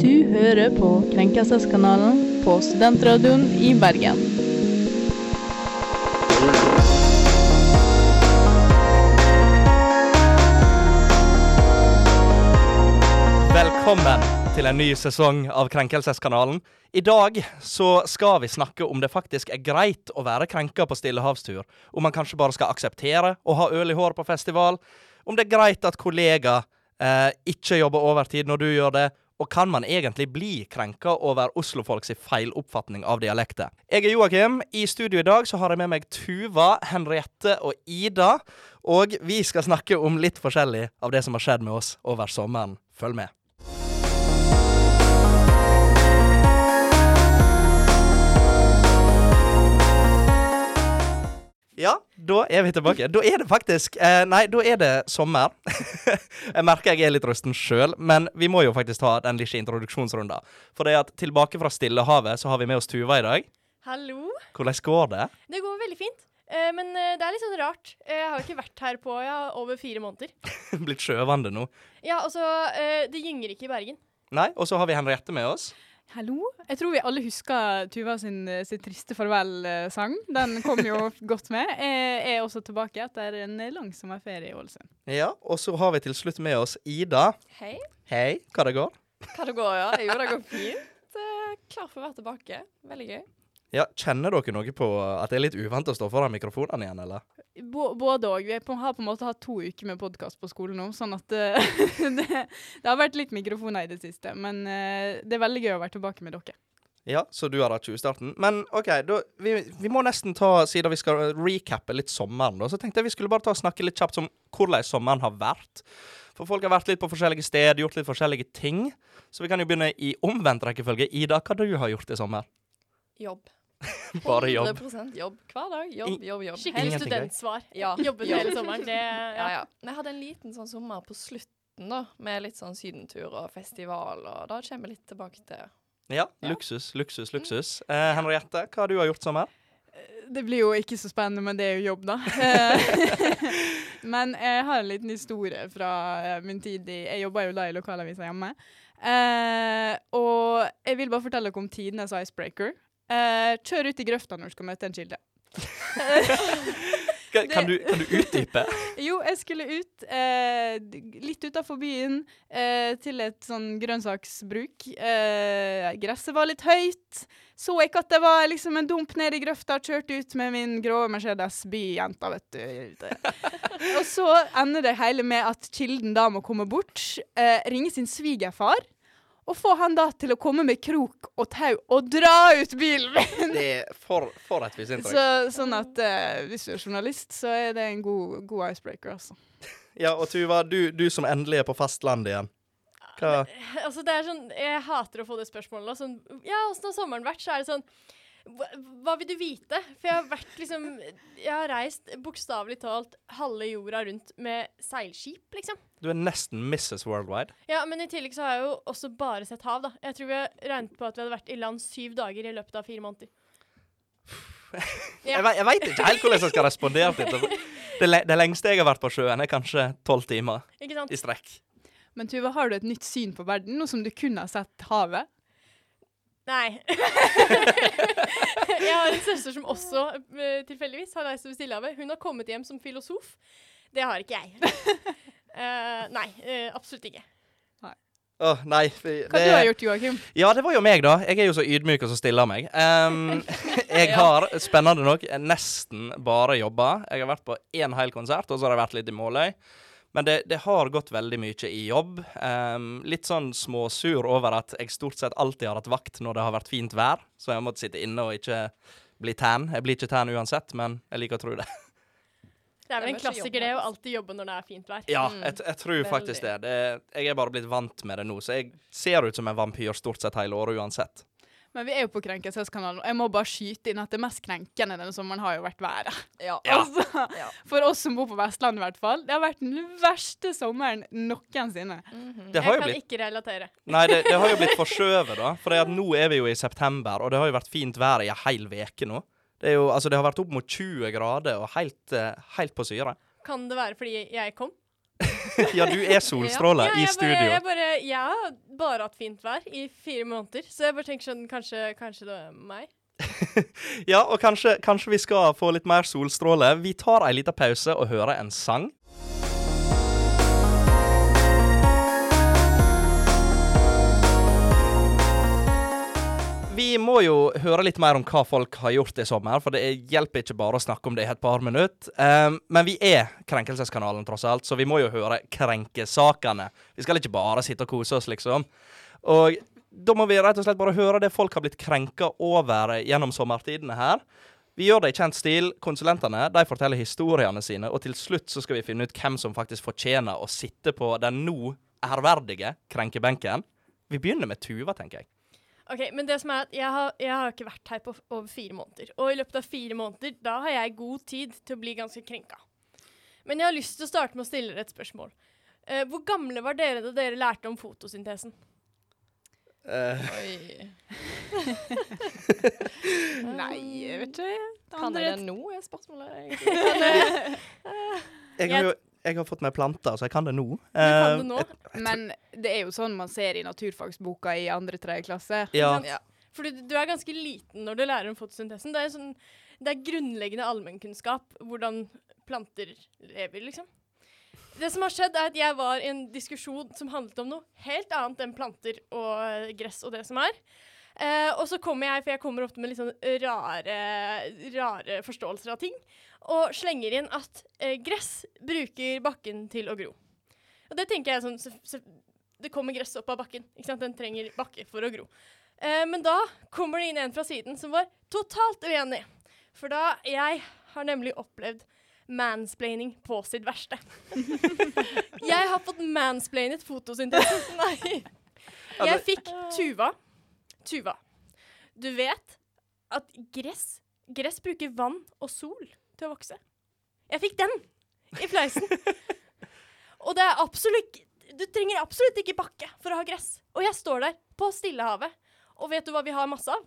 Du hører på Krenkelser-kanalen på Studentradioen i Bergen. Velkommen til en ny sesong av Krenkelseskanalen. I dag så skal vi snakke om det faktisk er greit å være krenka på stillehavstur. Om man kanskje bare skal akseptere å ha øl i håret på festival. Om det er greit at kollegaer eh, ikke jobber overtid når du gjør det. Og kan man egentlig bli krenka over oslofolks feiloppfatning av dialekter? Jeg er Joakim. I studio i dag så har jeg med meg Tuva, Henriette og Ida. Og vi skal snakke om litt forskjellig av det som har skjedd med oss over sommeren. Følg med. Ja, da er vi tilbake. Da er det faktisk eh, Nei, da er det sommer. jeg merker jeg er litt rusten sjøl, men vi må jo faktisk ta den lille introduksjonsrunden. For det at tilbake fra Stillehavet så har vi med oss Tuva i dag. Hallo. Hvordan går det? Det går veldig fint. Eh, men eh, det er litt sånn rart. Eh, Jeg har jo ikke vært her på ja, over fire måneder. Blitt sjøvande nå. Ja, altså, eh, det gynger ikke i Bergen. Nei, og så har vi Henriette med oss. Hallo. Jeg tror vi alle husker Tuva sin, eh, sin triste farvel-sang. Den kom jo godt med. Jeg er også tilbake etter en lang sommerferie i Ålesund. Ja, og så har vi til slutt med oss Ida. Hei. Hei, hva det går? Hva det går, ja? Jo, det går fint. Eh, Klar for å være tilbake. Veldig gøy. Ja, Kjenner dere noe på at det er litt uvant å stå foran mikrofonene igjen, eller? B Både òg. Vi er på, har på en måte hatt to uker med podkast på skolen nå, sånn at eh, det, det har vært litt mikrofoner i det siste. Men eh, det er veldig gøy å være tilbake med dere. Ja, så du har hatt 20-starten. Men OK, da, vi, vi må nesten ta, siden vi skal recappe litt sommeren, da, så tenkte jeg vi skulle bare ta og snakke litt kjapt om hvordan sommeren har vært. For folk har vært litt på forskjellige steder, gjort litt forskjellige ting. Så vi kan jo begynne i omvendt rekkefølge. Ida, hva du har gjort i sommer? Jobb. Bare jobb. 100 jobb. Hver dag. Jobb, jobb, jobb. Skikkelig studentsvar. Ja. Jobbet Jobb. hele sommeren. Det, Ja, ja. ja. Men jeg hadde en liten sånn sommer på slutten, da, med litt sånn sydentur og festival, og da kommer vi litt tilbake til Ja, Ja. luksus, luksus, luksus. Eh, Henriette, hva har du gjort sommer? Det blir jo ikke så spennende, men det er jo jobb, da. Eh, men jeg har en liten historie fra eh, min tid i Jeg jobba jo da i lokalavisa hjemme. Eh, og jeg vil bare fortelle dere om tidenes icebreaker. Eh, kjør ut i grøfta når du skal møte en kilde. Ka- Kan du, kan du utdype? Jo, jeg skulle ut uh, litt utafor byen uh, til et sånn grønnsaksbruk. Gresset var litt høyt. Så ikke at det var liksom en dump ned i grøfta. Kjørte ut med min grå Mercedes byjenta, vet du. Og så ender det hele med at kilden da må komme bort, ringe sin svigerfar. Og få han da til å komme med krok og tau og dra ut bilen min. Det er for, for et visinntrykk. Så, sånn at uh, hvis du er journalist, så er det en god, god icebreaker, altså. Ja, og Tuva, du, du som endelig er på fastlandet igjen. Hva? Altså, det er sånn Jeg hater å få det spørsmålet. og Sånn, ja, åssen har sommeren vært? Så er det sånn hva, hva vil du vite? For jeg har vært liksom Jeg har reist bokstavelig talt halve jorda rundt med seilskip, liksom. Du er nesten Mrs. Worldwide. Ja, men i tillegg så har jeg jo også bare sett hav, da. Jeg tror vi har regnet på at vi hadde vært i land syv dager i løpet av fire måneder. Ja. Jeg, jeg veit ikke helt hvordan jeg skal respondere til det. Det, le- det lengste jeg har vært på sjøen, er kanskje tolv timer Ikke sant? i strekk. Men Tuva, har du et nytt syn på verden, nå som du kun har sett havet? Nei. jeg har en søster som også eh, tilfeldigvis har reist over Stillehavet. Hun har kommet hjem som filosof. Det har ikke jeg. Eh, nei, uh, absolutt ikke. Åh, nei. Det, Hva det- du har gjort, Joakim? Ja, det var jo meg, da. Jeg er jo så ydmyk og så stille av meg. Um, jeg har, spennende nok, nesten bare jobba. Jeg har vært på én hel konsert, og så har jeg vært litt i Måløy. Men det, det har gått veldig mye i jobb. Um, litt sånn småsur over at jeg stort sett alltid har hatt vakt når det har vært fint vær. Så jeg har måttet sitte inne og ikke bli tan. Jeg blir ikke tan uansett, men jeg liker å tro det. Det er vel en klassiker, det, å alltid jobbe når det er fint vær. Ja, Mm, jeg, jeg tror faktisk det. det. Jeg er bare blitt vant med det nå, så jeg ser ut som en vampyr stort sett hele året uansett. Men vi er jo på Krenkelseskanalen, og jeg må bare skyte inn at det mest krenkende denne sommeren har jo vært været. Ja. Ja. Altså, Ja. for oss som bor på Vestlandet i hvert fall. Det har vært den verste sommeren noensinne. Det har Jeg jo kan blitt ikke relatere. Nei, det, det har jo blitt forskjøvet, da. For nå er vi jo i september, og det har jo vært fint vær i ei hel uke nå. Det, jo, altså, det har vært opp mot 20 grader og helt, eh, helt på syre. Kan det være fordi jeg kom? Ja, du er solstråle Ja, i studio. Bare, jeg, bare, jeg har bare hatt fint vær i fire måneder, så jeg bare tenker sånn Kanskje, kanskje det er meg? Ja, og kanskje, kanskje vi skal få litt mer solstråle. Vi tar ei lita pause og hører en sang. Vi må jo høre litt mer om hva folk har gjort i sommer, for det hjelper ikke bare å snakke om det i et par minutter. Um, men vi er Krenkelseskanalen, tross alt, så vi må jo høre krenkesakene. Vi skal ikke bare sitte og kose oss, liksom. Og da må vi rett og slett bare høre det folk har blitt krenka over gjennom sommertidene her. Vi gjør det i kjent stil. Konsulentene de forteller historiene sine, og til slutt så skal vi finne ut hvem som faktisk fortjener å sitte på den nå ærverdige krenkebenken. Vi begynner med Tuva, tenker jeg. Ok, men det som er at jeg har, jeg har ikke vært her på f- over fire måneder. Og i løpet av fire måneder, da har jeg god tid til å bli ganske krenka. Men jeg har lyst til å starte med å stille dere et spørsmål. Eh, hvor gamle var dere da dere lærte om fotosyntesen? Uh. Oi. Nei, jeg vet ikke. Kan dere det nå, er spørsmålet jeg, har jo, jeg har fått meg planter, så jeg kan det nå. Du kan det Eh, nå. Men det er jo sånn man ser i naturfagsboka i andre-tredje klasse. Ja. Fordi du, du er ganske liten når du lærer om fotosyntesen. Det er, sånn, det er grunnleggende allmennkunnskap hvordan planter lever, liksom. Det som har skjedd, er at jeg var i en diskusjon som handlet om noe helt annet enn planter og gress og det som er. Eh, og så kommer jeg, for jeg kommer ofte med litt sånn rare, rare forståelser av ting, og slenger inn at uh, gress bruker bakken til å gro. Og det tenker jeg sånn så, så, Det kommer gress opp av bakken. ikke sant? Den trenger bakke for å gro. Uh, men da kommer det inn en fra siden som var totalt uenig. For da Jeg har nemlig opplevd mansplaining på sitt verste. jeg har fått mansplainet fotosyntesen. Nei. Jeg fikk Tuva. Tuva. Du vet at gress Gress bruker vann og sol til å vokse. Jeg fikk den i fleisen. Og det er absolutt Du trenger absolutt ikke bakke for å ha gress. Og jeg står der på Stillehavet, og vet du hva vi har masse av?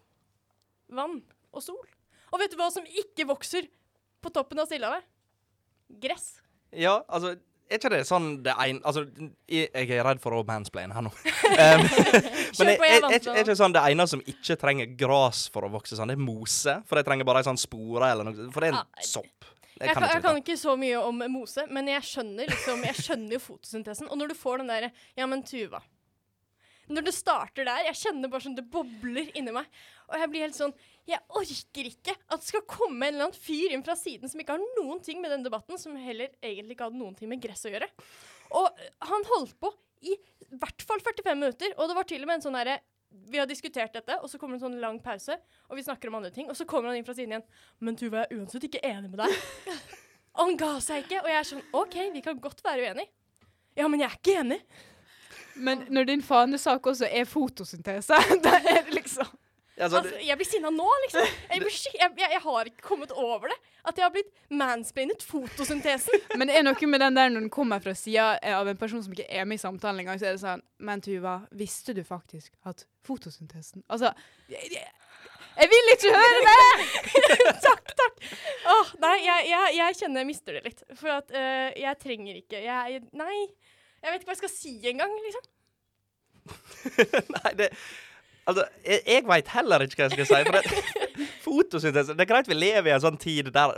Vann og sol. Og vet du hva som ikke vokser på toppen av Stillehavet? Gress. Ja, altså er ikke det sånn det en, Altså, jeg, jeg er redd for å mansplaine her nå. Um, men er, er, er, er ikke sånn det ene som ikke trenger gras for å vokse sånn, det er mose? For jeg trenger bare ei sånn spore eller noe For det er en Ah, sopp. Jeg kan, jeg kan ikke så mye om mose, men jeg skjønner liksom, jeg skjønner jo fotosyntesen. Og når du får den derre Ja, men Tuva. Når det starter der, jeg kjenner bare sånn det bobler inni meg. Og jeg blir helt sånn Jeg orker ikke at det skal komme en eller annen fyr inn fra siden som ikke har noen ting med den debatten, som heller egentlig ikke hadde noen ting med gress å gjøre. Og øh, han holdt på i hvert fall 45 minutter, og det var til og med en sånn herre vi har diskutert dette, og så kommer det en sånn lang pause, og vi snakker om andre ting, og så kommer han inn fra siden igjen. Men Tuva, jeg er uansett ikke enig med deg. Og han ga seg ikke, og jeg er sånn OK, vi kan godt være uenige. Ja, men jeg er ikke enig. Men når din fanesak også er fotosyntese, da er det liksom Altså, Altså, jeg blir sinna nå, liksom. Jeg, blir jeg, jeg, jeg har ikke kommet over det. At jeg har blitt mansplainet fotosyntesen. Men det er noe med den der når den kommer fra sida av en person som ikke er med i samtalen engang, så er det sånn Men Tuva, visste du faktisk at fotosyntesen Altså Jeg, jeg, jeg vil ikke høre det! takk, takk. Åh, nei, jeg, jeg, jeg kjenner jeg mister det litt. For at øh, jeg trenger ikke jeg, Nei. Jeg vet ikke hva jeg skal si engang, liksom. Nei, det Altså, jeg, jeg veit heller ikke hva jeg skal si. For det, fotosyntese Det er greit vi lever i en sånn tid der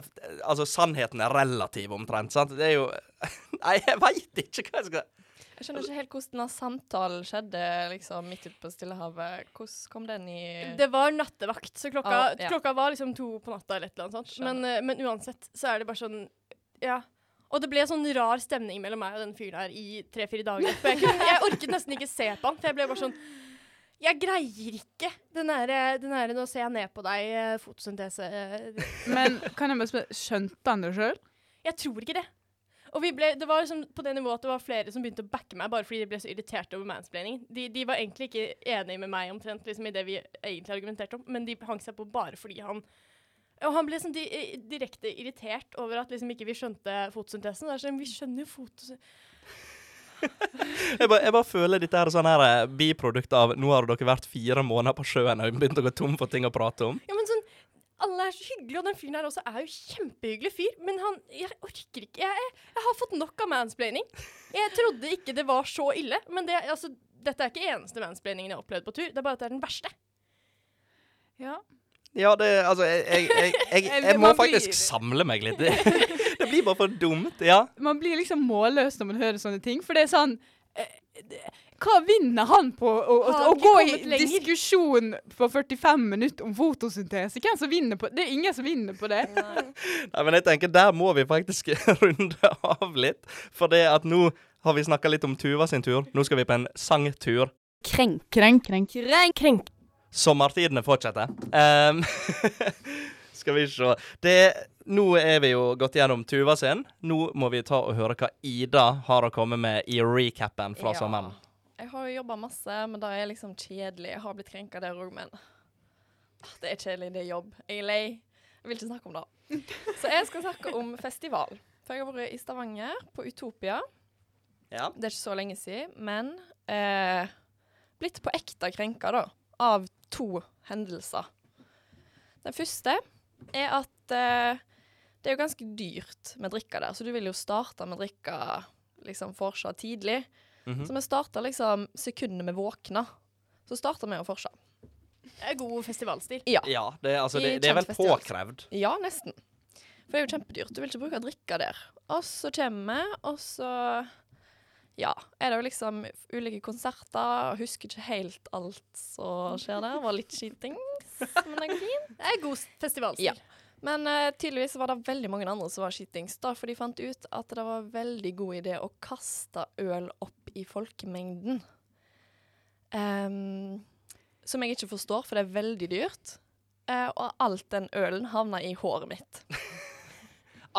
altså, sannheten er relativ, omtrent. sant? Det er jo Nei, jeg veit ikke hva jeg skal Jeg skjønner ikke helt hvordan denne samtalen skjedde liksom midt ute på Stillehavet. Hvordan kom den i Det var nattevakt, så klokka, Ah, ja. klokka var liksom to på natta eller et eller annet sånt. Men, øh, men uansett så er det bare sånn Ja. Og det ble sånn rar stemning mellom meg og den fyren her i tre-fire dager. For jeg, kunne, jeg orket nesten ikke se på han, for jeg ble bare sånn Jeg greier ikke den derre 'nå ser jeg ned på deg', eh, fotosyntese eh, Men kan jeg bare spørre, skjønte han det sjøl? Jeg tror ikke det. Og vi ble, det var liksom på det nivået at det var flere som begynte å backe meg bare fordi de ble så irriterte over mansplaining. De, de var egentlig ikke enige med meg omtrent liksom, i det vi egentlig argumenterte om, men de hang seg på bare fordi han Og han ble sånn di direkte irritert over at liksom ikke vi skjønte fotosyntesen. Det er sånn, vi skjønner jo Jeg bare, jeg bare føler dette er sånn her eh, biprodukt av Nå har dere vært fire måneder på sjøen og begynt å gå tom for ting å prate om. Ja, men sånn alle er så hyggelige, og den fyren her også er jo kjempehyggelig fyr, men han Jeg orker ikke. Jeg, jeg, jeg har fått nok av mansplaining. Jeg trodde ikke det var så ille, men det, altså, dette er ikke eneste mansplainingen jeg har opplevd på tur. Det er bare at det er den verste. Ja. Ja, det Altså, jeg, jeg, jeg, jeg, må blir- faktisk samle meg litt. Det, det blir bare for dumt. Ja. Man blir liksom målløs når man hører sånne ting, for det er sånn eh, Hva vinner han på å, å, å gå i lenger. diskusjon på 45 minutter om fotosyntese? Hvem som vinner på Det er ingen som vinner på det. Nei, men jeg tenker, der må vi faktisk runde av litt. For det at nå har vi snakka litt om Tuva sin tur. Nå skal vi på en sangtur. Krenk, krenk, krenk. Krenk, krenk. Sommertidene fortsetter. Um, skal vi se. Det, nå er vi jo gått gjennom Tuva sin. Nå må vi ta og høre hva Ida har å komme med i recapen fra Ja. sommeren. Jeg har jo jobba masse, men det er liksom kjedelig. Jeg har blitt krenka der òg, men ah, det er kjedelig, det er jobb. Jeg er lei. Jeg vil ikke snakke om det. Så jeg skal snakke om festival. For jeg har vært i Stavanger, på Utopia. Ja. Det er ikke så lenge siden, men eh, blitt på ekte krenka, da. Av to hendelser. Den første er at eh, det er jo ganske dyrt med drikka der, så du vil jo starte med drikka liksom forsa tidlig. Mhm. Så vi starta liksom sekundet vi våkna. Så starta vi å forsa. Det er god festivalstil. Ja. Ja, det, altså, det, det er vel påkrevd. ja, nesten. For det er jo kjempedyrt. Du vil ikke bruke drikka der. Og så kommer vi, og så ja, er det jo liksom ulike konserter. Husker ikke helt alt som skjer der. Var litt skitings, men det går fint. Det er god festivalstil. Ja. Men uh, tydeligvis var det veldig mange andre som var skitings, da, for de fant ut at det var veldig god idé å kaste øl opp i folkemengden. Um, som jeg ikke forstår, for det er veldig dyrt. Uh, og alt den ølen havna i håret mitt.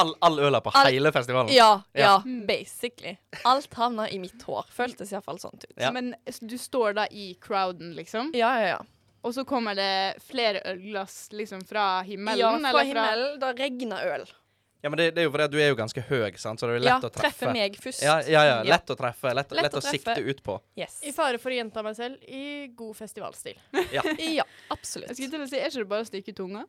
All, all øla på All- hele festivalen. Ja, Ja. ja, basically. Alt havna i mitt hår. Føltes iallfall sånn ut. Ja. Men du står da i crowden, liksom, Ja, ja, ja. og så kommer det flere ølglass liksom fra himmelen? ja fra eller himmelen. Da regner øl. Ja, men det, det er jo fordi at du er jo ganske høy, sant? så det er jo Ja, å treffe. treffer meg først. Ja, ja, ja. Lett å treffe. Lett, Lett lett, å å, sikte ut på. Yes. I fare for å gjenta meg selv, i god festivalstil. Ja, Jeg absolutt. skulle til å si, Er ikke det bare å stikke tunga?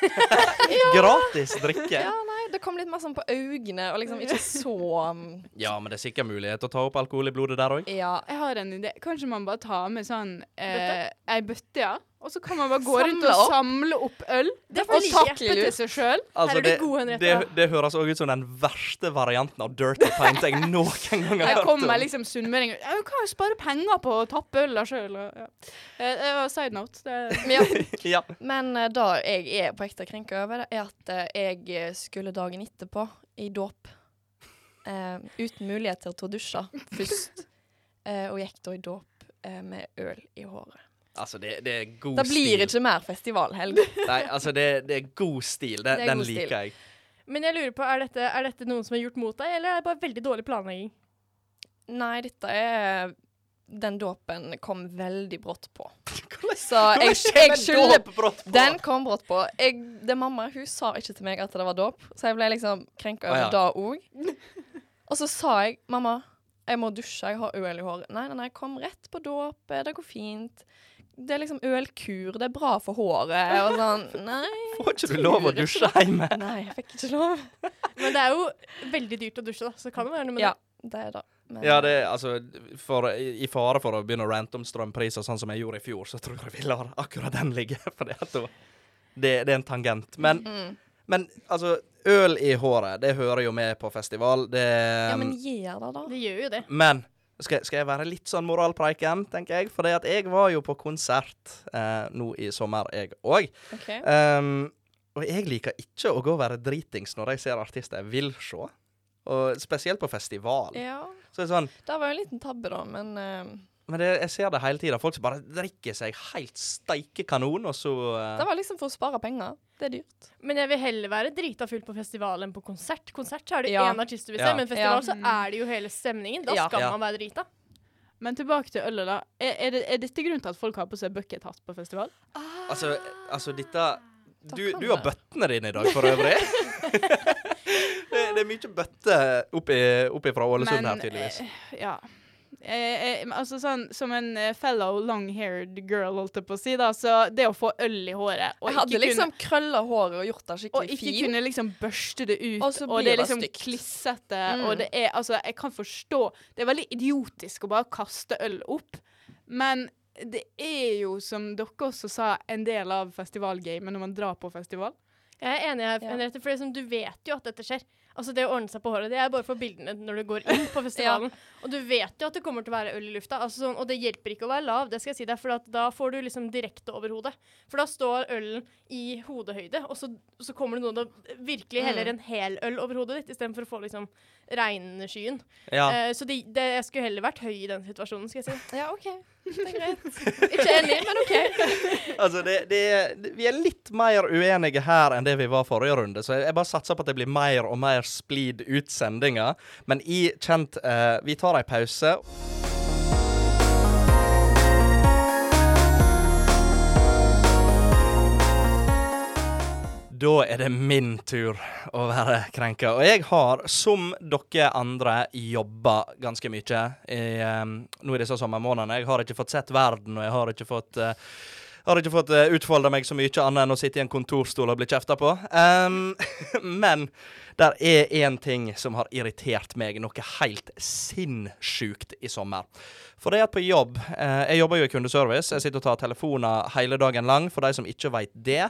Gratis drikke. Ja, nei, det kom litt mer sånn på øynene, og liksom ikke så um, Ja, men det er sikkert mulighet til å ta opp alkohol i blodet der òg. Ja. Jeg har en idé. Kanskje man bare tar med sånn eh, Bøtte? ei bøtte, ja. Og så kan man bare gå rundt og opp. samle opp øl. Det Og takle tappe til seg sjøl. Altså, det, det, det høres òg ut som den verste varianten av dirty pint jeg noen gang har hørt. Her kommer om. liksom sunnmøringer. Ja, Du kan jo spare penger på å tappe øla sjøl. Ja. Eh, Det var side note. Det, Men, ja. Ja. Men uh, det jeg er på ekte krenka over, er at uh, jeg eh, skulle dagen etterpå i dåp. uh, uten muligheter til å dusje først. Eh, og gikk da i dåp eh, med øl i håret. Altså, det, det er god stil. Da blir det ikke mer festivalhelg. Nei, altså, det, det er god stil. Den, Det er den god stil. liker jeg. Men jeg lurer på, er dette, er dette noen som har gjort mot deg, eller er det bare veldig dårlig planlegging? Nei, dette er Den dåpen kom veldig brått på. Så jeg, jeg skylder? Den kom brått på. Jeg, det Mamma hun sa ikke til meg at det var dåp, så jeg ble liksom krenka over over ja. det òg. Og så sa jeg 'Mamma, jeg må dusje, jeg har øl i håret'. Nei, nei, nei, kom rett på dåpet, det går fint. Det er liksom ølkur, det er bra for håret. Og sånn Nei. Får ikke du lov å dusje hjemme? Nei, jeg fikk ikke lov. Men det er jo veldig dyrt å dusje, da, så kan det være noe med Ja, det er da. Men, Ja, det er altså for, i, fare for å begynne å rante om strømpriser, sånn som jeg gjorde i fjor, så tror jeg vi lar akkurat den ligge. For det, det, det er en tangent. Men, mm. men altså, øl i håret, det hører jo med på festival. Det ja, men gjør det, da. det. Det gjør jo det. Men skal, skal jeg være litt sånn moralpreiken, tenker jeg? For jeg var jo på konsert eh, nå i sommer, jeg òg. OK. Um, og jeg liker ikke å gå og være dritings når jeg ser artister jeg vil se. Og spesielt på festival. Ja. Så det er sånn Det var jo en liten tabbe, da, men eh, Men det, jeg ser det hele tida. Folk som bare drikker seg helt steike kanon, og så uh... det var liksom for å spare penger. Det er dyrt. Men jeg vil heller være drita full på festival enn på konsert. Konsert så er det Ja. én artist du vil se, Ja. men festival Ja. så er det jo hele stemningen. Da Ja. skal Ja. man være drita. Men tilbake til ølet, da. Er, er, det, er dette grunnen til at folk har på seg buckethatt på festival? Altså, altså dette du, du har bøttene dine i dag, for øvrig. det, det er mye bøtter oppi, oppi fra Ålesund her, tydeligvis. eh, ja. Eh, eh, altså sånn som en eh, fellow long-haired girl, holdt jeg på å si, da, så det å få øl i håret og Jeg hadde ikke liksom kunne, krølla håret og gjort det og ikke fin. kunne liksom børste det ut, Og så og det er liksom stygt. klissete, Mm. og det er Altså, jeg kan forstå Det er veldig idiotisk å bare kaste øl opp, men det er jo, som dere også sa, en del av festivalgamet når man drar på festival. Jeg er enig her, Ja. Henriette, for du vet jo at dette skjer. Altså Det å ordne seg på håret, det er bare for bildene når du går inn på festivalen. Og du vet jo at det kommer til å være øl i lufta. Altså, sånn, og det hjelper ikke å være lav, det skal jeg si deg, for at da får du liksom direkte over hodet. For da står ølen i hodehøyde, og så, så kommer det noen og virkelig heller en hel øl over hodet ditt, istedenfor å få liksom regnskyen. Ja. Uh, så det, det, jeg skulle heller vært høy i den situasjonen, skal jeg si. Ja, OK. Ikke enig, men OK. Altså, det, det, vi er litt mer uenige her enn det vi var forrige runde, så jeg bare satser på at det blir mer og mer splid ut sendinga. Men i kjent eh, Vi tar ei pause. Da er det min tur å være krenka. Og jeg har, som dere andre, jobba ganske mye i, um, nå i disse sommermånedene. Jeg har ikke fått sett verden, og jeg har ikke fått uh, har ikke fått uh, utfolda meg så mye annet enn å sitte i en kontorstol og bli kjefta på. Um, men der er én ting som har irritert meg noe helt sinnssykt i sommer. For det at på jobb eh, Jeg jobber jo i kundeservice. Jeg sitter og tar telefoner hele dagen lang, for de som ikke veit det.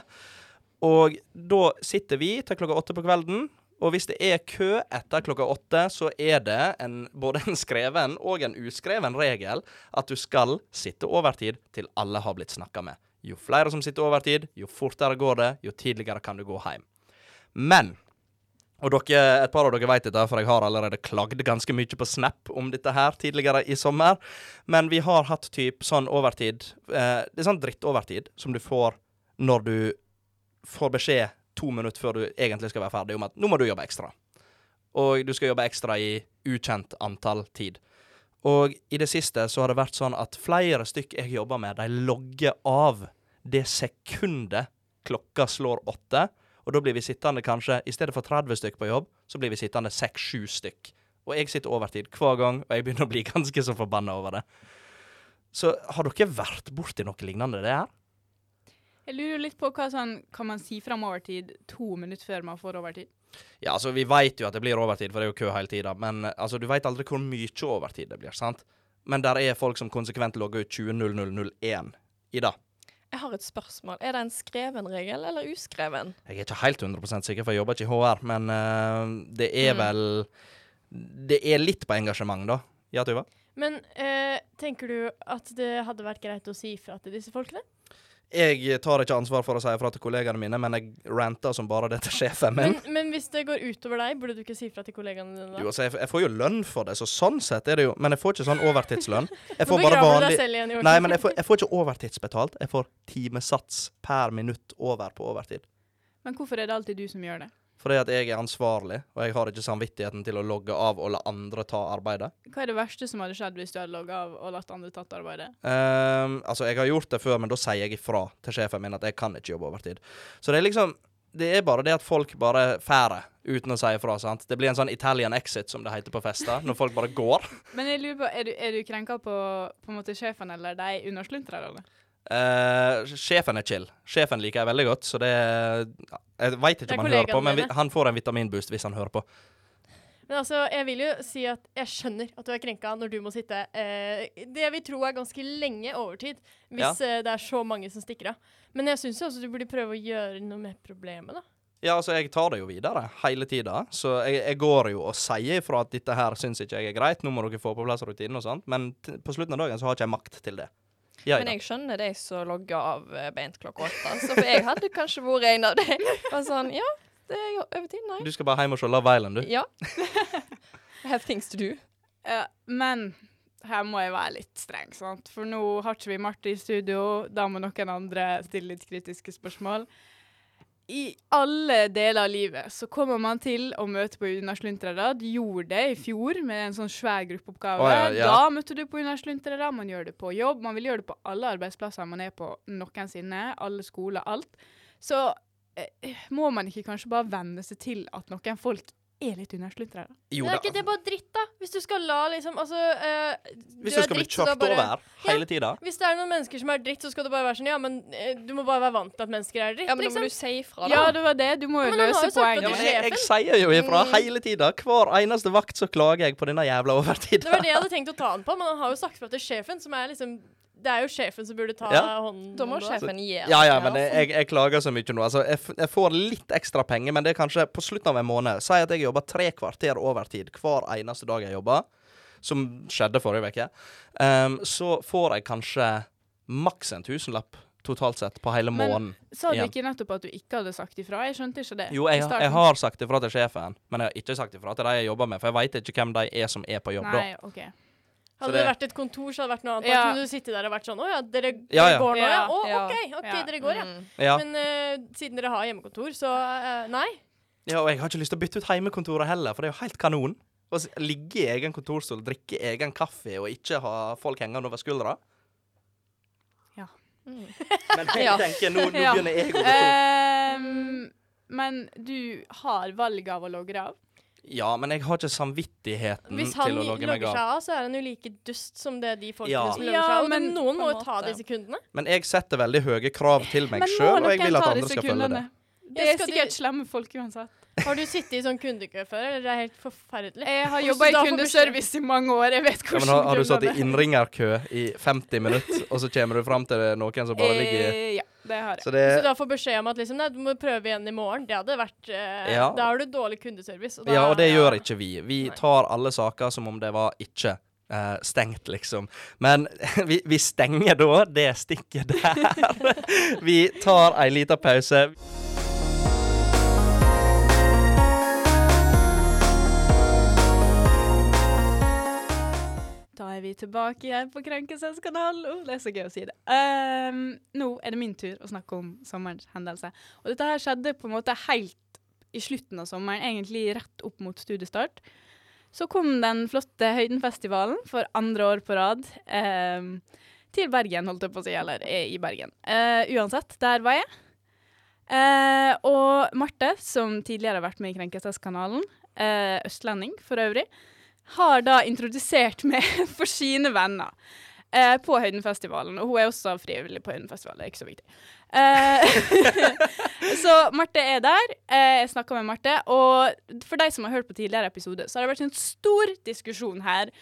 Og da sitter vi til klokka åtte på kvelden. Og hvis det er kø etter klokka åtte, så er det en, både en skreven og en uskreven regel at du skal sitte overtid til alle har blitt snakka med. Jo flere som sitter overtid, jo fortere går det, jo tidligere kan du gå hjem. Men og dere, et par av dere vet dette, for jeg har allerede klagd ganske mye på Snap om dette her tidligere i sommer. Men vi har hatt typ sånn overtid eh, Det er sånn drittovertid som du får når du får beskjed to minutter før du egentlig skal være ferdig om at nå må du jobbe ekstra. Og du skal jobbe ekstra i ukjent antall tid. Og i det siste så har det vært sånn at flere stykk jeg jobber med, de logger av det sekundet klokka slår åtte. Og da blir vi sittende kanskje, i stedet for 30 stykk på jobb, så blir vi sittende 6-7 stykk. Og jeg sitter overtid hver gang, og jeg begynner å bli ganske så forbanna over det. Så har dere vært borti noe lignende det her? Jeg lurer litt på hva sånn Kan man si fram overtid to minutter før man får overtid? Ja, altså, vi vet jo at det blir overtid, for det er jo kø hele tida. Men altså, du vet aldri hvor mye overtid det blir, sant? Men der er folk som konsekvent logger ut 20.0001 i dag. Jeg har et spørsmål. Er det en skreven regel eller uskreven? Jeg er ikke helt 100% sikker, for jeg jobber ikke i HR, men uh, det er Mm. vel Det er litt på engasjement, da. Ja, Tuva? Men uh, tenker du at det hadde vært greit å si ifra til disse folkene? Jeg tar ikke ansvar for å si ifra til kollegaene mine, men jeg ranter som bare det til sjefen min. Men, men hvis det går utover deg, burde du ikke si ifra til kollegaene dine da? Jo, altså, jeg, jeg får jo lønn for det, så sånn sett er det jo Men jeg får ikke sånn overtidslønn. Jeg får bare vanlig deg selv igjen Nei, men jeg får, jeg får ikke overtidsbetalt. Jeg får timesats per minutt over på overtid. Men hvorfor er det alltid du som gjør det? Fordi at jeg er ansvarlig, og jeg har ikke samvittigheten til å logge av og la andre ta arbeidet. Hva er det verste som hadde skjedd hvis du hadde logga av og latt andre tatt arbeidet? Um, altså, jeg har gjort det før, men da sier jeg ifra til sjefen min at jeg kan ikke jobbe overtid. Så det er liksom Det er bare det at folk bare færer uten å si ifra. sant? Det blir en sånn Italian exit, som det heter på fester, når folk bare går. Men jeg lurer på, er du, er du krenka på, på en måte sjefen eller de undersluntrerne? Eh, sjefen er chill. Sjefen liker jeg veldig godt, så det Jeg veit ikke om han hører på, men vi, han får en vitaminboost hvis han hører på. Men altså, jeg vil jo si at jeg skjønner at du er krenka når du må sitte uh, det jeg vil tro er ganske lenge overtid, hvis eh, det er så mange som stikker av. Men jeg syns jo også du burde prøve å gjøre noe med problemet, da. Ja, altså, jeg tar det jo videre hele tida, så jeg, jeg går jo og sier ifra at dette her syns ikke jeg er greit, nå må dere få på plass rutinen og sånt, men på slutten av dagen så har ikke jeg makt til det. Ja, Men jeg skjønner de som logger av eh, beint klokka åtte. Så for jeg hadde kanskje vært en av dem. Bare sånn Ja, det er jo overtid, nei. Du skal bare hjem og se Love Island, du. Ja. I have things to do. Ja, men her må jeg være litt streng, sant? For nå har ikke vi Marte i studio. Da må noen andre stille litt kritiske spørsmål. I alle deler av livet så kommer man til å møte på unnasluntrere. Du gjorde det i fjor med en sånn svær gruppeoppgave. Oh, ja, ja. Da møtte du på unnasluntrere. Man gjør det på jobb. Man vil gjøre det på alle arbeidsplasser man er på noensinne. Alle skoler, alt. Så eh, må man ikke kanskje bare venne seg til at noen folk er litt unnasluntrere. Jo det er ikke det bare dritt, da? Hvis du skal la liksom Altså eh, Hvis du du er skal dritt, bli kjørt bare- over hele tida. Hvis det er noen mennesker som er dritt, så skal det bare være sånn Ja, men eh, du må bare være vant til at mennesker er dritt, Ja, men da liksom. må du si ifra, da. Ja, det var det. Du må jo Men løse poenget. Ja, du jeg, jeg sier jo ifra Mm. hele tida. Hver eneste vakt så klager jeg på denne jævla overtida. Det var det jeg hadde tenkt å ta han på, men han har jo sagt fra til sjefen, som er liksom Det er jo sjefen som burde ta Ja. hånden Da må sjefen gi Ja, ja, men jeg, jeg, jeg klager så mye nå. Altså, jeg, jeg får litt ekstra penger, men det er kanskje på slutten av en måned. Si at jeg jobber tre kvarter overtid hver eneste dag jeg jobber, som skjedde forrige uke. Um, så får jeg kanskje maks en tusenlapp totalt sett på hele Men- måneden. Sa du igjen. ikke nettopp at du ikke hadde sagt ifra? Jeg skjønte ikke det. Jo, jeg, jeg har sagt ifra til sjefen, men jeg har ikke sagt ifra til de jeg jobber med, for jeg veit ikke hvem de er som er på jobb da. Nei, OK. Hadde det det- vært et kontor, så hadde det vært noe annet. Ja. Kunne du sitte der og vært sånn Å ja, dere, Ja, ja. går nå, ja? Ja. Å, Ja. OK, ok, Ja. dere går, ja. Mm. Ja. Men uh, siden dere har hjemmekontor, så uh, nei. ja, og jeg har ikke lyst til å bytte ut heimekontoret heller, for det er jo helt kanon. Å ligge i egen kontorstol, drikke egen kaffe og ikke ha folk hengende over skuldra. Mm. Men jeg tenker, nå, nå begynner jeg å gå. Ehm, men du har valget av å logge av? Ja, men jeg har ikke samvittigheten til å logge meg av. Hvis han logger seg av. så er han jo like dust som det de folkene Ja. som logger Ja, seg av. Ja, men- noen må jo ta de sekundene. Men jeg setter veldig høye krav til meg sjøl, og jeg vil at andre skal følge det. Det er sikkert slemme folk uansett. Har du sittet i sånn kundekø før, eller det er helt forferdelig? Jeg har jobba i kundeservice i mange år. Jeg vet Ja, hvordan men har, har du satt i det. innringerkø i 50 minutter, og så kommer du fram til noen som bare ligger Eh, Ja, det har jeg. Så Så da får beskjed om at liksom, nei, du må prøve igjen i morgen. Det hadde vært eh, Ja. Da har du dårlig kundeservice. Og da, Ja, og det ja. gjør ikke vi. Vi tar alle saker som om det var ikke Uh, stengt, liksom. Men vi, vi stenger da det stikket der. vi tar ei lita pause. Er vi tilbake igjen på Krenkelseskanalen. Oh, det er så gøy å si det. Um, nå er det min tur å snakke om sommerens hendelse. Og dette her skjedde på en måte helt i slutten av sommeren, egentlig rett opp mot studiestart. Så kom den flotte Høydenfestivalen for andre år på rad Um, til Bergen, holdt jeg på å si, eller eh, i Bergen. Uh, uansett, der var jeg. Uh, og Marte, som tidligere har vært med i Krenkelseskanalen, uh, østlending for øvrig, har da introdusert meg for sine venner eh, på Høydenfestivalen. Og hun er også frivillig på Høydenfestivalen, det er ikke så viktig. Eh, så Marte er der. Eh, jeg snakka med Marte. Og for de som har hørt på tidligere episode, så har det vært en stor diskusjon her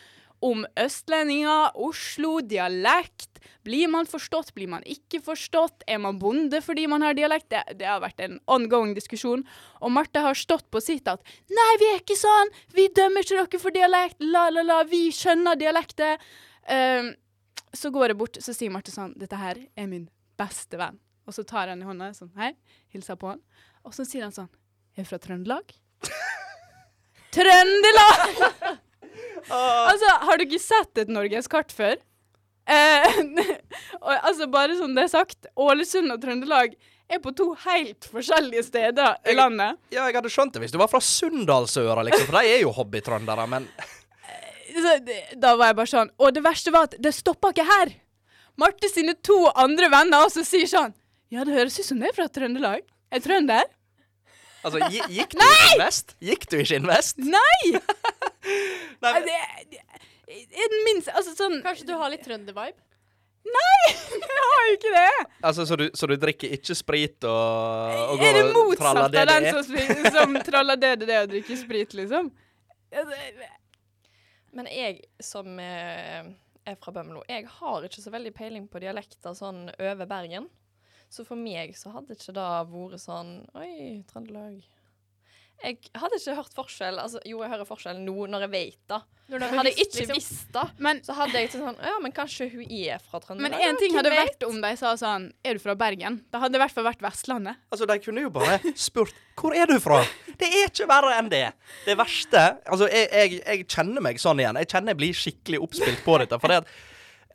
om østlendinger, Oslo, dialekt. Blir man forstått, blir man ikke forstått? Er man bonde fordi man har dialekt? Det, det har vært en ongoing diskusjon. Og Marte har stått på sitt at Nei, vi er ikke sånn! Vi dømmer ikke dere for dialekt! La, la, la! Vi skjønner dialekter! Um, så går jeg bort, så sier Marte sånn Dette her er min beste venn. Og så tar han i hånda sånn Hei. Hilser på han. Og så sier han sånn jeg Er fra Trøndelag? Trøndelag! Altså, har du ikke sett et norgeskart før? Eh, altså, bare som det er sagt, Ålesund og Trøndelag er på to helt forskjellige steder i Jeg- landet. Ja, jeg hadde skjønt det hvis du var fra Sunndalsøra, liksom, for de er jo hobbytrøndere, men Så, da var jeg bare sånn Og det verste var at det stoppa ikke her. Marte sine to andre venner også sier sånn Ja, det høres ut som det er fra Trøndelag. Er trønder? Altså, gikk du i Invest? Gikk du i Invest? Nei! Nei, men... det, det er den minste Altså sånn Kanskje du har litt trønder-vibe? Jeg har jo ikke det! Altså, så du, så du drikker ikke sprit og, og er det går og motsatt traller av det den det er? som, som traller det det er å drikke sprit, liksom? Men jeg som eh, er fra Bømlo, jeg har ikke så veldig peiling på dialekter sånn over Bergen. Så for meg så hadde ikke det vært sånn Oi, Trøndelag. Jeg hadde ikke hørt forskjell. Altså, jo, jeg hører forskjell nå når jeg vet det. Hadde jeg ikke liksom. visst det, Men, så hadde jeg tenkt sånn Ja, men kanskje hun er fra Trøndelag. men én ting Ja, hadde vet? vært om de sa sånn Er du fra Bergen? Det hadde i hvert fall vært Vestlandet. Altså, De kunne jo bare spurt 'Hvor er du fra?' Det er ikke verre enn det. Det verste Altså, jeg, jeg, jeg kjenner meg sånn igjen. Jeg kjenner jeg blir skikkelig oppspilt på dette. For det at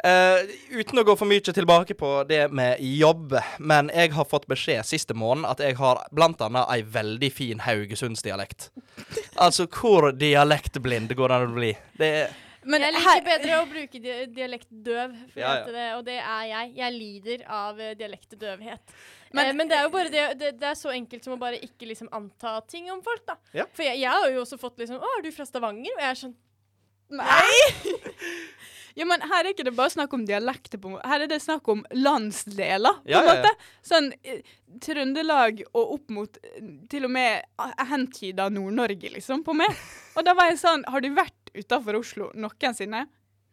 eh, Uten å gå for mye tilbake på det med jobb, men jeg har fått beskjed siste måned at jeg har blant annet ei veldig fin haugesundsdialekt. Altså, hvor dialektblind går det an å bli? Det er Men jeg liker bedre å bruke di dialektdøv, Ja, ja. det, og det er jeg. Jeg lider av uh, dialektdøvhet. Men- Men, eh, men det er jo bare det, det, det er så enkelt som å bare ikke liksom anta ting om folk, da. Ja. For jeg, jeg har jo også fått liksom 'Å, er du fra Stavanger?' Og jeg er sånn Nei! ja, men her er ikke det bare snakk om dialekter. på en måte. Her er det snakk om landsdeler, på Ja, en ja, ja. måte. Sånn eh, Trøndelag og opp mot eh, til og med ah, hentyda Nord-Norge, liksom, på meg. Og da var jeg sånn Har du vært utafor Oslo noensinne?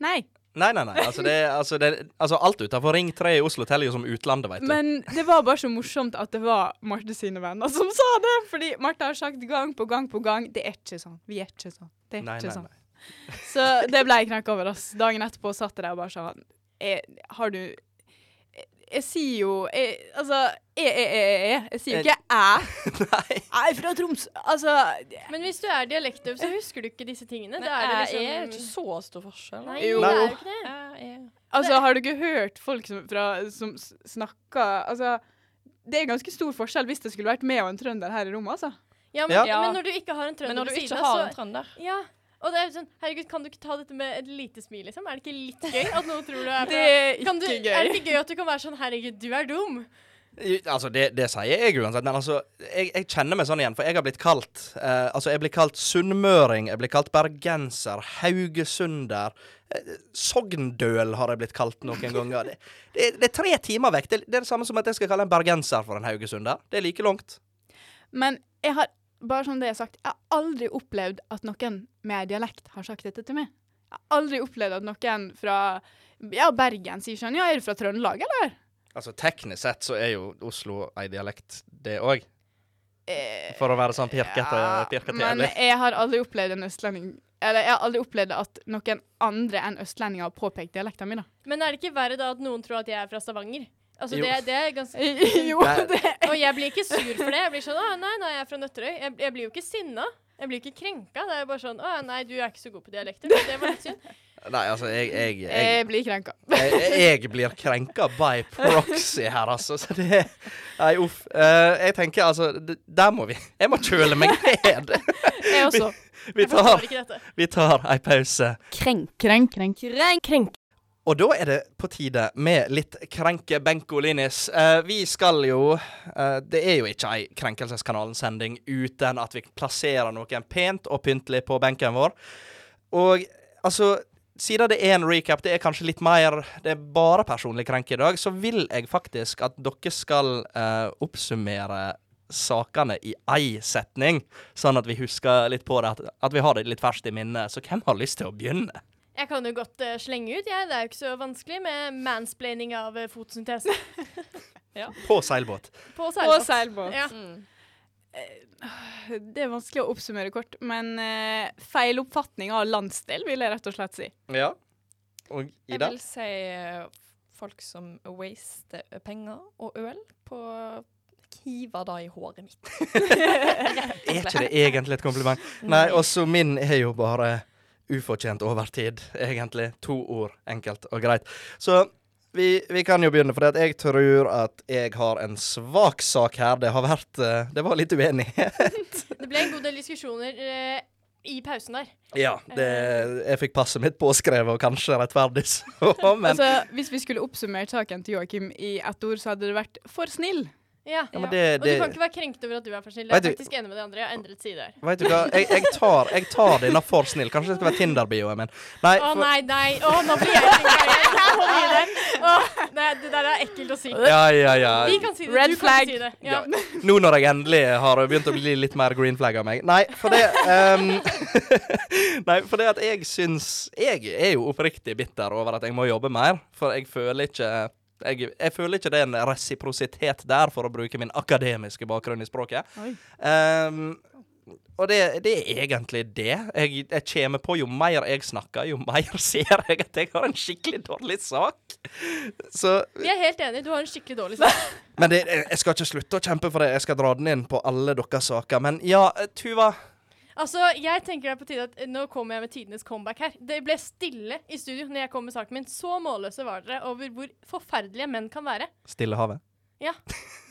Nei. Nei, nei, nei. Altså, det, altså, det, altså alt utenfor Ring 3 i Oslo teller jo som utlandet, veit du. Men det var bare så morsomt at det var Marte sine venner som sa det. Fordi Marte har sagt gang på gang på gang Det er ikke sånn. Vi er ikke sånn. Det er Nei, ikke nei, sånn. nei. Så det ble jeg knekk over. ass. Dagen etterpå satt jeg der og bare sånn Har du jeg, sier jo jeg, Altså, jeg, jeg, jeg, jeg. Jeg sier jo ikke æ. Nei. Jeg er fra Troms. Altså Men hvis du er dialektøv, så husker du ikke disse tingene. Nei, Da er det liksom er ikke så stor forskjell. Nei, Jo. det er jo ikke det. Er Altså, har du ikke hørt folk som, fra, som snakker Altså, det er ganske stor forskjell hvis det skulle vært meg og en trønder her i rommet, altså. Ja, men, Ja. men når du ikke har en trønder Men når du ikke har en så trønder Ja. Og det er sånn Herregud, kan du ikke ta dette med et lite smil, liksom? Er det ikke litt gøy at noen tror du er Det fra er ikke du, gøy. Er det ikke gøy at du kan være sånn Herregud, du er dum. Altså, det, det sier jeg uansett, men altså jeg, jeg kjenner meg sånn igjen, for jeg har blitt kalt eh, Altså, jeg blir kalt sunnmøring, jeg blir kalt bergenser, haugesunder eh, Sogndøl har jeg blitt kalt noen ganger. Det, det, det er tre timer vekk. Det, det er det samme som at jeg skal kalle en bergenser for en haugesunder. Det er like langt. Men jeg har bare som det jeg har sagt, jeg har aldri opplevd at noen med dialekt har sagt dette til meg. Jeg har aldri opplevd at noen fra ja, Bergen sier sånn Ja, er du fra Trøndelag, eller? Altså, teknisk sett så er jo Oslo ei dialekt, det òg. Eh, For å være sånn pirkete ja, pirkete Men jeg har aldri opplevd en østlending Eller jeg har aldri opplevd at noen andre enn østlendinger har påpekt dialekten min, da. Men er det ikke verre da at noen tror at jeg er fra Stavanger? Altså, Jo. det, det er ganske jo, det Og jeg blir ikke sur for det. Jeg blir sånn Å, nei, nei, jeg er fra Nøtterøy. Jeg, jeg blir jo ikke sinna. Jeg blir ikke krenka. Det er bare sånn Å, nei, du er ikke så god på dialekter. Men Det var litt synd. Nei, altså, jeg, jeg, jeg, Jeg blir krenka. jeg, jeg blir krenka by proxy her, altså. Så det Nei, uff. Uh, jeg tenker altså Der må vi Jeg må kjøle meg ned. Jeg også. Vi vi tar, ikke dette. vi tar ei pause. Krenk, krenk, krenk. Krenk. Og da er det på tide med litt krenke Benko-Linis. Eh, vi skal jo eh, Det er jo ikke ei Krenkelseskanalen-sending uten at vi plasserer noen pent og pyntelig på benken vår. Og altså siden det er en recap, det er kanskje litt mer Det er bare personlig krenk i dag, så vil jeg faktisk at dere skal eh, oppsummere sakene i ei setning, sånn at vi husker litt på det, at, at vi har det litt ferskt i minnet. Så hvem har lyst til å begynne? Jeg kan jo godt uh, slenge ut, jeg. Det er jo ikke så vanskelig med mansplaining av uh, fotosyntese På seilbåt. på seilbåt. seilbåt. seilbåt. Ja. Mm. Det er vanskelig å oppsummere kort, men uh, feiloppfatning av landsdel, vil jeg rett og slett si. Ja. Og Ida? Jeg vil si eh, folk som waster penger og øl på å da det i håret mitt. Er ikke det egentlig et kompliment? Nei, også min er jo bare ufortjent overtid, egentlig. To ord, enkelt og greit. Så vi, vi kan jo begynne, for jeg tror at jeg har en svak sak her. Det har vært eh, Det var litt uenighet. Det ble en god del diskusjoner eh, i pausen der. ja, det, jeg fikk passet mitt påskrevet, og kanskje rettferdig så, men Altså, hvis vi skulle oppsummert saken til Joakim i ett ord, så hadde det vært for snill. Ja. ja, men det, Og du kan ikke være krenkt over at du er for snill. Jeg er du- faktisk enig med de andre. Jeg har endret side her. Vet du hva, jeg, jeg, tar, jeg tar denne for snill. Kanskje det skal være Tinder-bioen min. Nei, Å for, nei, nei. Å, nå blir jeg krenka igjen. Jeg det. Det, det der er ekkelt å si. ja, ja, ja. Vi kan si det. Red du kan flag. ikke si det. Ja. Ja. Nå når jeg endelig har begynt å bli litt mer green flag av meg. Nei, for det um... Nei, for det at jeg syns Jeg er jo oppriktig bitter over at jeg må jobbe mer, for jeg føler ikke jeg, jeg føler ikke det er en resiprositet der, for å bruke min akademiske bakgrunn i språket. Ehm, og det, det er egentlig det. Jeg, jeg kommer på Jo mer jeg snakker, jo mer ser jeg at jeg har en skikkelig dårlig sak. Så Vi er helt enige. Du har en skikkelig dårlig sak. men det, jeg skal ikke slutte å kjempe for det. Jeg skal dra den inn på alle deres saker. Men ja, Tuva. Altså, jeg tenker det er på tide at eh, Nå kommer jeg med tidenes comeback her. Det ble stille i studio når jeg kom med saken min. Så målløse var dere over hvor forferdelige menn kan være. Stillehavet. Ja.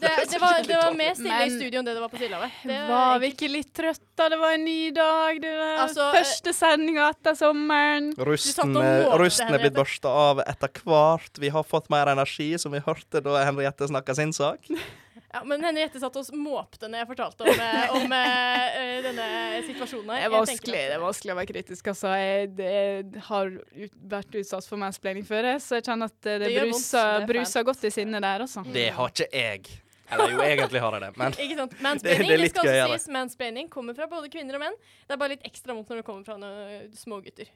Det, det, var, det var mer stille i studio enn det det var på Stillehavet. Var vi ikke litt trøtte? Det var en ny dag. Det var Altså, første sendinga etter sommeren. Rusten, eh, er blitt børsta av etter hvert. Vi har fått mer energi, som vi hørte da Henriette snakka sin sak. Ja, men Henriette satt og måpte når jeg fortalte om, eh, om eh, eh, denne situasjonen her. Det er vanskelig, det er vanskelig å være kritisk. Altså. Jeg, det, jeg har ut, vært utsatt for mansplaining før, så jeg kjenner at det, det, Det bruser, det er bruser godt i sinnet der, altså. Det har ikke jeg. Eller jo, egentlig har jeg det, men Ikke sant? Mansplaining, det er det, litt skal gøy, også sies. Mansplaining kommer fra både kvinner og menn. Det er bare litt ekstra vondt når det kommer fra noen små gutter.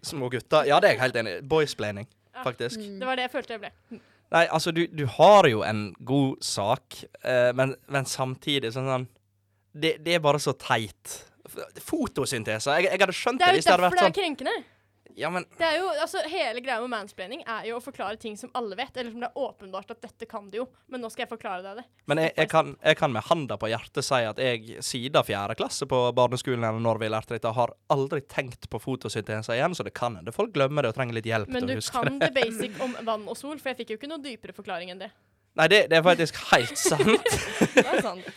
små gutter Ja, det er jeg helt enig i. Boysplaining, Ja. faktisk. Mm. Det var det jeg følte jeg ble. Nei, altså, du, du har jo en god sak, eh, men, men samtidig sånn sånn det, det er bare så teit. Fotosyntese. Jeg, jeg hadde skjønt Det det, er hvis det hadde vært det er sånn krenkende. Ja, men Det er jo, altså Hele greia med mansplaining er jo å forklare ting som alle vet, eller som det er åpenbart at dette kan du jo, men nå skal jeg forklare deg det. Men jeg, jeg, kan, jeg kan med handa på hjertet si at jeg siden fjerde klasse på barneskolen eller når vi lærte dette, har aldri tenkt på fotosyntese igjen, så det kan hende folk glemmer det og trenger litt hjelp Men til du å huske kan det. det basic om vann og sol, for jeg fikk jo ikke noe dypere forklaring enn det. Nei, det, det er faktisk helt sant. Det er sant.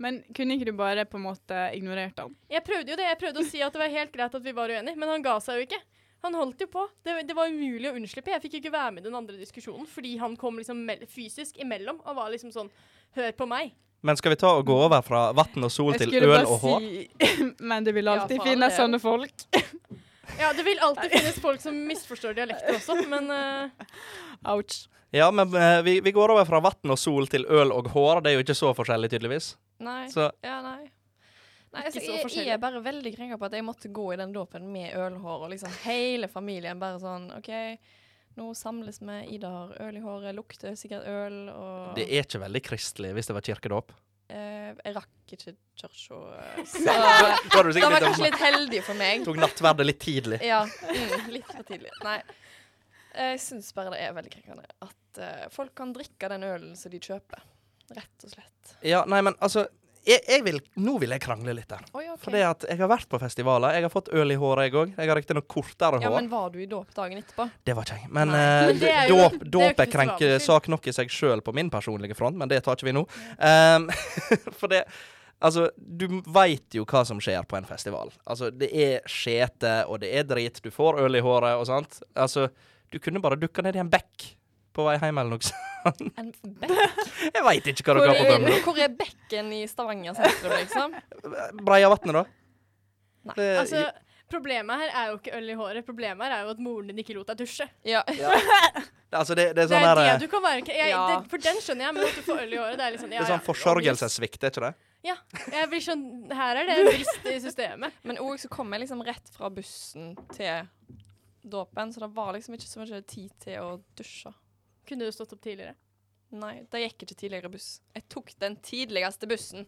Men kunne ikke du bare på en måte ignorert han? Jeg prøvde jo det. Jeg prøvde å si at det var helt greit at vi var uenige, men han ga seg jo ikke. Han holdt jo på. Det, det var umulig å unnslippe. Jeg fikk ikke være med i den andre diskusjonen fordi han kom liksom fysisk imellom og var liksom sånn Hør på meg. Men skal vi ta og gå over fra vann og sol til øl og hår? si Men det vil Ja, alltid faen, finnes det. sånne folk. Ja, det vil alltid finnes folk som misforstår dialekter også, men uh... Ouch. Ja, men uh, vi, vi går over fra vann og sol til øl og hår. Det er jo ikke så forskjellig, tydeligvis. Nei. Så Ja, nei. Nei, altså, jeg, jeg er bare veldig krenka på at jeg måtte gå i den dåpen med ølhår, og liksom hele familien bare sånn OK, nå samles vi, Ida har øl i håret, lukter sikkert øl, og det er ikke veldig kristelig hvis det var kirkedåp. eh, Jeg rakk ikke kirka, eh, så Da var du Det var sikkert kanskje litt, litt heldig for meg. tok nattverdet litt tidlig. Ja, mm, litt for tidlig. Nei. Jeg syns bare det er veldig krenkende at uh, folk kan drikke den ølen som de kjøper. Rett og slett. Ja, nei, men altså jeg, jeg vil, Nå vil jeg krangle litt der. Oi, okay. Fordi at jeg har vært på festivaler. Jeg har fått øl i håret, jeg òg. Jeg har riktignok kortere Ja, men var du i dåp dagen etterpå? Det var ikke jeg. Men, uh, eh, Men er jo- dåp, er dåp er krenkesak nok i seg sjøl på min personlige front, men det tar ikke vi nå. Um, for det Altså, du veit jo hva som skjer på en festival. Altså, det er skjete, og det er drit. Du får øl i håret og sånt. Altså, du kunne bare dukka ned i en bekk på vei hjem eller noe sånt. En bekk? Jeg veit ikke hva dere har på er- hvor er bekken i Stavanger sentrum, liksom? Breiavatnet, da? Nei. Det, altså Problemet her er jo ikke øl i håret. Problemet her er jo at moren din ikke lot deg dusje. Ja. altså, det, det er Det sånn er der, det du kan være jeg, Ja. det, For den skjønner jeg, men at du får øl i håret, det er litt sånn det er sånn ja. forsørgelsessvikt, er ikke det? Ja. Jeg blir sånn Her er det en brist i systemet. Men òg så kom jeg liksom rett fra bussen til dåpen, så det var liksom ikke så mye tid til å dusje. Kunne du stått opp tidligere? Nei, det gikk ikke tidligere buss. Jeg tok den tidligste bussen.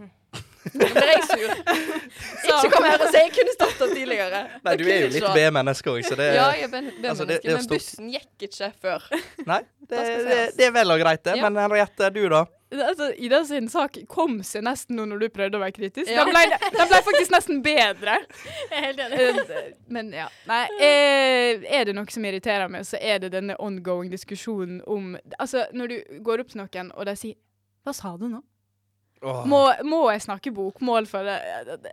Nå ble jeg sur. Ikke kom her og si jeg kunne stått opp tidligere. Nei, du er jo litt. B-menneske òg, så det Ja, jeg er B-menneske, Altså, det- det er men stort. bussen gikk ikke før. Nei, det, skal det, det er vel og greit, det. Ja. Men Henriette, du, da? Altså, Ida sin sak kom seg nesten nå når du prøvde å være kritisk. Ja. Den, ble, den ble faktisk nesten bedre. Jeg er helt enig. Eh, Men ja. Nei, eh, er det noe som irriterer meg, så er det denne ongoing diskusjonen om Altså, når du går opp til noen, og de sier 'Hva sa du nå?' Må, må jeg snakke bokmål for det,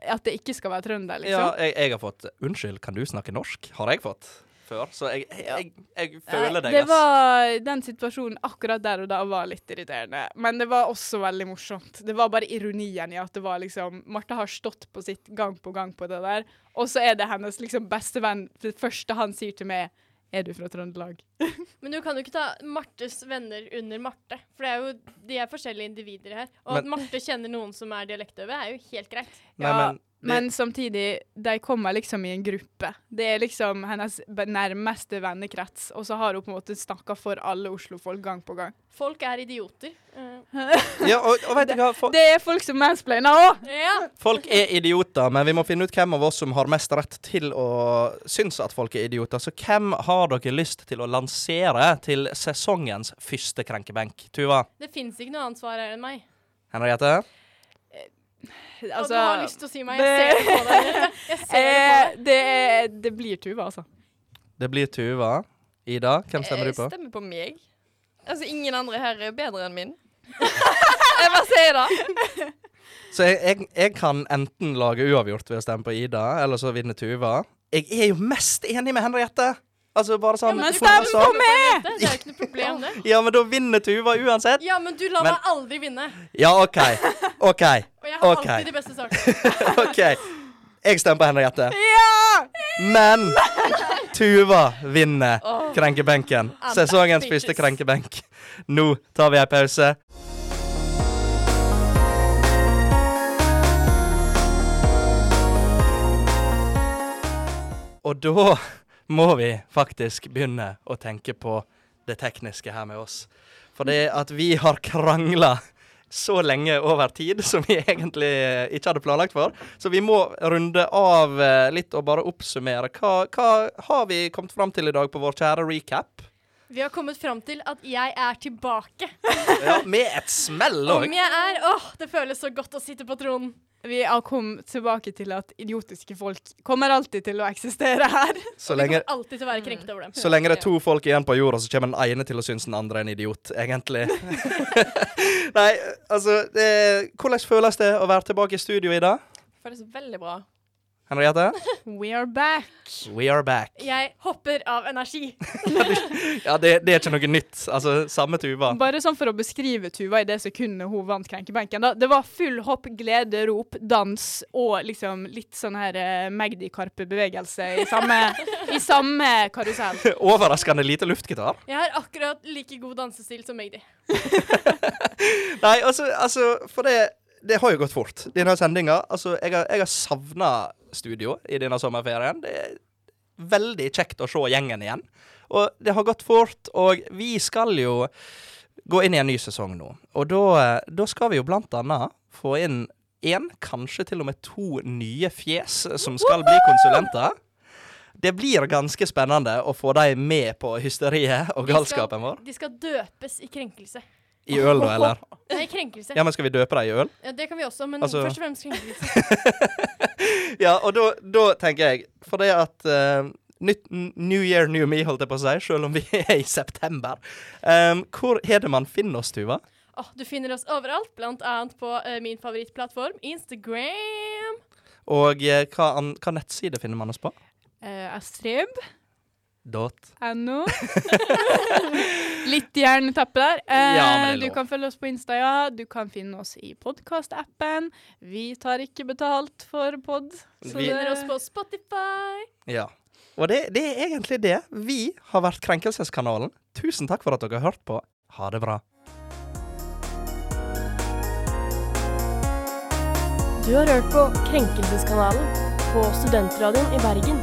at det ikke skal være trønder, Ja, liksom? jeg, jeg har fått 'Unnskyld, kan du snakke norsk?' Har jeg fått før. Så jeg, jeg, jeg, føler deg, det var, den situasjonen akkurat der og da var litt irriterende. Men det var også veldig morsomt. Det var bare ironien i at det var liksom Marte har stått på sitt gang på gang på det der, og så er det hennes liksom bestevenn Det første han sier til meg, er du fra Trøndelag? Men du kan jo ikke ta Martes venner under Marte. For det er jo, de er forskjellige individer her. Og Men- at Marte kjenner noen som er dialektdøve, er jo helt greit. Nei, Ja, men Men samtidig, de kommer liksom i en gruppe. Det er liksom hennes nærmeste vennekrets, og så har hun på en måte snakka for alle Oslo-folk gang på gang. Folk er idioter. Eh, ja, og, og vet du hva? Folk... Det er folk som mansplainer òg! ja. Folk er idioter, men vi må finne ut hvem av oss som har mest rett til å synes at folk er idioter. Så hvem har dere lyst til å lansere til sesongens første krenkebenk? Tuva? Det fins ikke noe annet svar her enn meg. Henriette? Og du har lyst til å si meg. det- Jeg ser det på deg. Jeg ser det Eh, på deg. det, det blir Tuva, altså. Det blir Tuva. Ida, hvem stemmer Jeg du på? Jeg stemmer på meg. Altså, ingen andre her er bedre enn min. Jeg bare sier det. Så jeg, jeg, jeg kan enten lage uavgjort ved å stemme på Ida, eller så vinne Tuva. Jeg er jo mest enig med Henriette! Altså bare sånn ja, men stem sånn- på meg! Det er jo ikke noe problem, det. Ja, men da vinner Tuva uansett. Ja, men du lar Men- meg aldri vinne. Ja, OK. OK. Og jeg har okay. alltid de beste sakene. OK. Jeg stemmer på Henriette. Ja! Men Tuva vinner oh. Krenkebenken. Sesongens første krenkebenk. Nå tar vi ei pause. Og da må vi faktisk begynne å tenke på det tekniske her med oss. For det at vi har krangla så lenge over tid som vi egentlig eh, ikke hadde planlagt for. Så vi må runde av eh, litt og bare oppsummere. Hva, hva har vi kommet fram til i dag på vår kjære recap? Vi har kommet fram til at jeg er tilbake. Ja, Med et smell òg. Om jeg er Åh, det føles så godt å sitte på tronen. Vi har kommet tilbake til at idiotiske folk kommer alltid til å eksistere her. Så Vi lenge, kommer alltid til å være krenket over dem. så lenge det er to folk igjen på jorda, så kommer den ene til å synes den andre er en idiot, egentlig. Nei, altså det, Hvordan føles det å være tilbake i studio i dag? Føles veldig bra. Henriette? We are back. We are back. Jeg hopper av energi. Ja, det, det er ikke noe nytt. Altså, samme Tuva. Bare sånn for å beskrive Tuva i det sekundet hun vant krenkebenken. Da. Det var full hopp, glede, rop, dans og liksom litt sånn her uh, Magdi Karpe-bevegelse i samme, i samme karusell. Overraskende lite luftgitar. Jeg har akkurat like god dansestil som Magdi. Nei, altså, altså For det, det har jo gått fort. Denne sendinga Altså, jeg har, jeg har savna studio i denne sommerferien. Det er veldig kjekt å se gjengen igjen. Og det har gått fort, og vi skal jo gå inn i en ny sesong nå. Og da, da skal vi jo blant annet få inn én, kanskje til og med to nye fjes som skal bli konsulenter. Det blir ganske spennende å få dem med på hysteriet og galskapen vår. De skal døpes i krenkelse. I øl, da, eller? Nei, krenkelse. Ja, men skal vi døpe dem i øl? Ja, det kan vi også, men Altså- først og fremst krenkelse. Ja, og da, da tenker jeg For det at uh, nytt, New year, new me, holdt jeg på å si, selv om vi er i september. Um, hvor er det man finner oss, Tuva? Oh, du finner oss overalt, blant annet på uh, min favorittplattform, Instagram. Og uh, hva, an, hva nettside finner man oss på? Uh, Astrib. Dot. NO. Litt jernteppe der. Eh, Ja, du kan følge oss på Insta, ja. Du kan finne oss i podkastappen. Vi tar ikke betalt for pod. så Vi- finner det- oss på Spotify. Ja. Og det, det er egentlig det. Vi har vært Krenkelseskanalen. Tusen takk for at dere har hørt på. Ha det bra. Du har hørt på Krenkelseskanalen på Studentradioen i Bergen.